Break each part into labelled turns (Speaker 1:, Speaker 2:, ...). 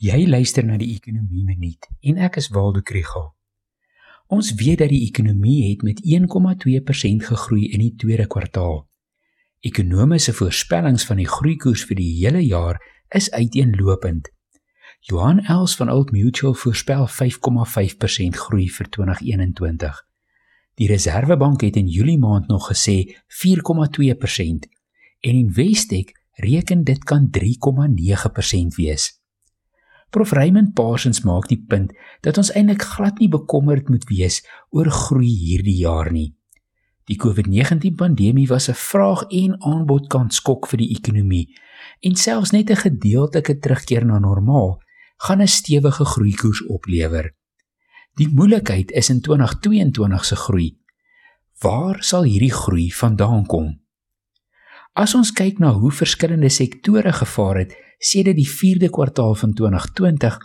Speaker 1: Jy luister na die Ekonomie Minuut en ek is Waldo Krugel. Ons weet dat die ekonomie het met 1,2% gegroei in die tweede kwartaal. Ekonome se voorspellings van die groeikoers vir die hele jaar is uiteenlopend. Johan Els van Old Mutual voorspel 5,5% groei vir 2021. Die Reserwebank het in Julie maand nog gesê 4,2% en Investec reken dit kan 3,9% wees. Prof Raymond Parsons maak die punt dat ons eintlik glad nie bekommerd moet wees oor groei hierdie jaar nie. Die COVID-19 pandemie was 'n vraag en aanbod kan skok vir die ekonomie en selfs net 'n gedeeltelike terugkeer na normaal gaan 'n stewige groeikoers oplewer. Die moeilikheid is in 2022 se groei. Waar sal hierdie groei vandaan kom? As ons kyk na hoe verskillende sektore gevaar het, sedert die 4de kwartaal van 2020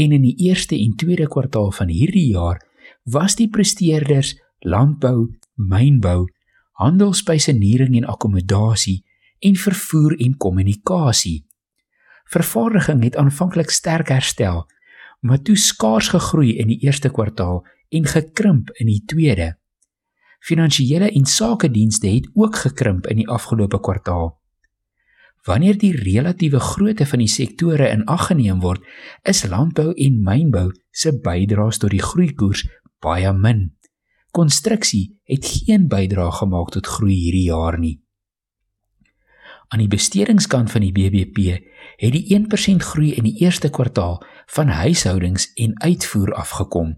Speaker 1: en in die 1ste en 2de kwartaal van hierdie jaar was die presteerders landbou, mynbou, handelsspesiering en akkommodasie en vervoer en kommunikasie. Vervaardiging het aanvanklik sterk herstel, maar toe skaars gegroei in die 1ste kwartaal en gekrimp in die 2de. Finansiële en sakedienste het ook gekrimp in die afgelope kwartaal. Wanneer die relatiewe grootte van die sektore in ag geneem word, is landbou en mynbou se bydraes tot die groeikoers baie min. Konstruksie het geen bydrae gemaak tot groei hierdie jaar nie. Aan die bestedingskant van die BBP het die 1% groei in die eerste kwartaal van huishoudings en uitvoer afgekom.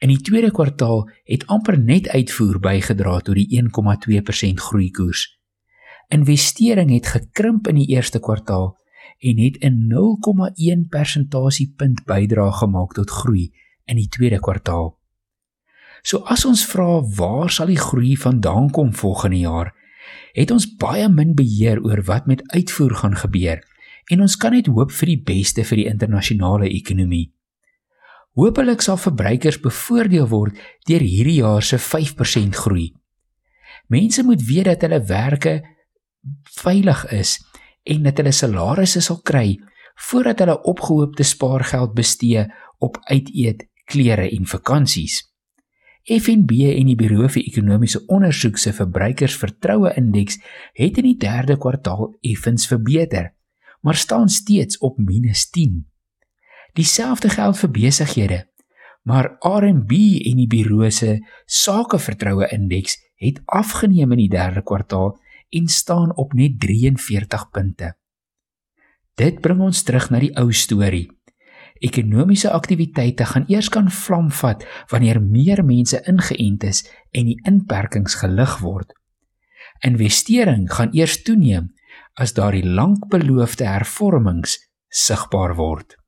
Speaker 1: In die tweede kwartaal het amper net uitvoer bygedra tot die 1,2% groeikoers. Investering het gekrimp in die eerste kwartaal en het 'n 0,1 persentasiepunt bydra gemaak tot groei in die tweede kwartaal. So as ons vra waar sal die groei vandaan kom volgende jaar, het ons baie min beheer oor wat met uitvoer gaan gebeur en ons kan net hoop vir die beste vir die internasionale ekonomie. Hoopelik sal verbruikers bevoordeel word deur hierdie jaar se 5% groei. Mense moet weet dat hulle werke veilig is en dat hulle salarisse sal kry voordat hulle opgehoopte spaargeld bestee op uiteet, klere en vakansies. FNB en die Buro vir Ekonomiese Onderzoek se verbruikersvertroue indeks het in die 3de kwartaal effens verbeter, maar staan steeds op -10. Dieselfde geld vir besighede, maar RMB en die Buro se sakevertroue indeks het afgeneem in die 3de kwartaal en staan op net 43 punte. Dit bring ons terug na die ou storie. Ekonomiese aktiwiteite gaan eers kan vlam vat wanneer meer mense ingeënt is en die inperkings gelig word. Investering gaan eers toeneem as daardie lankbeloofde hervormings sigbaar word.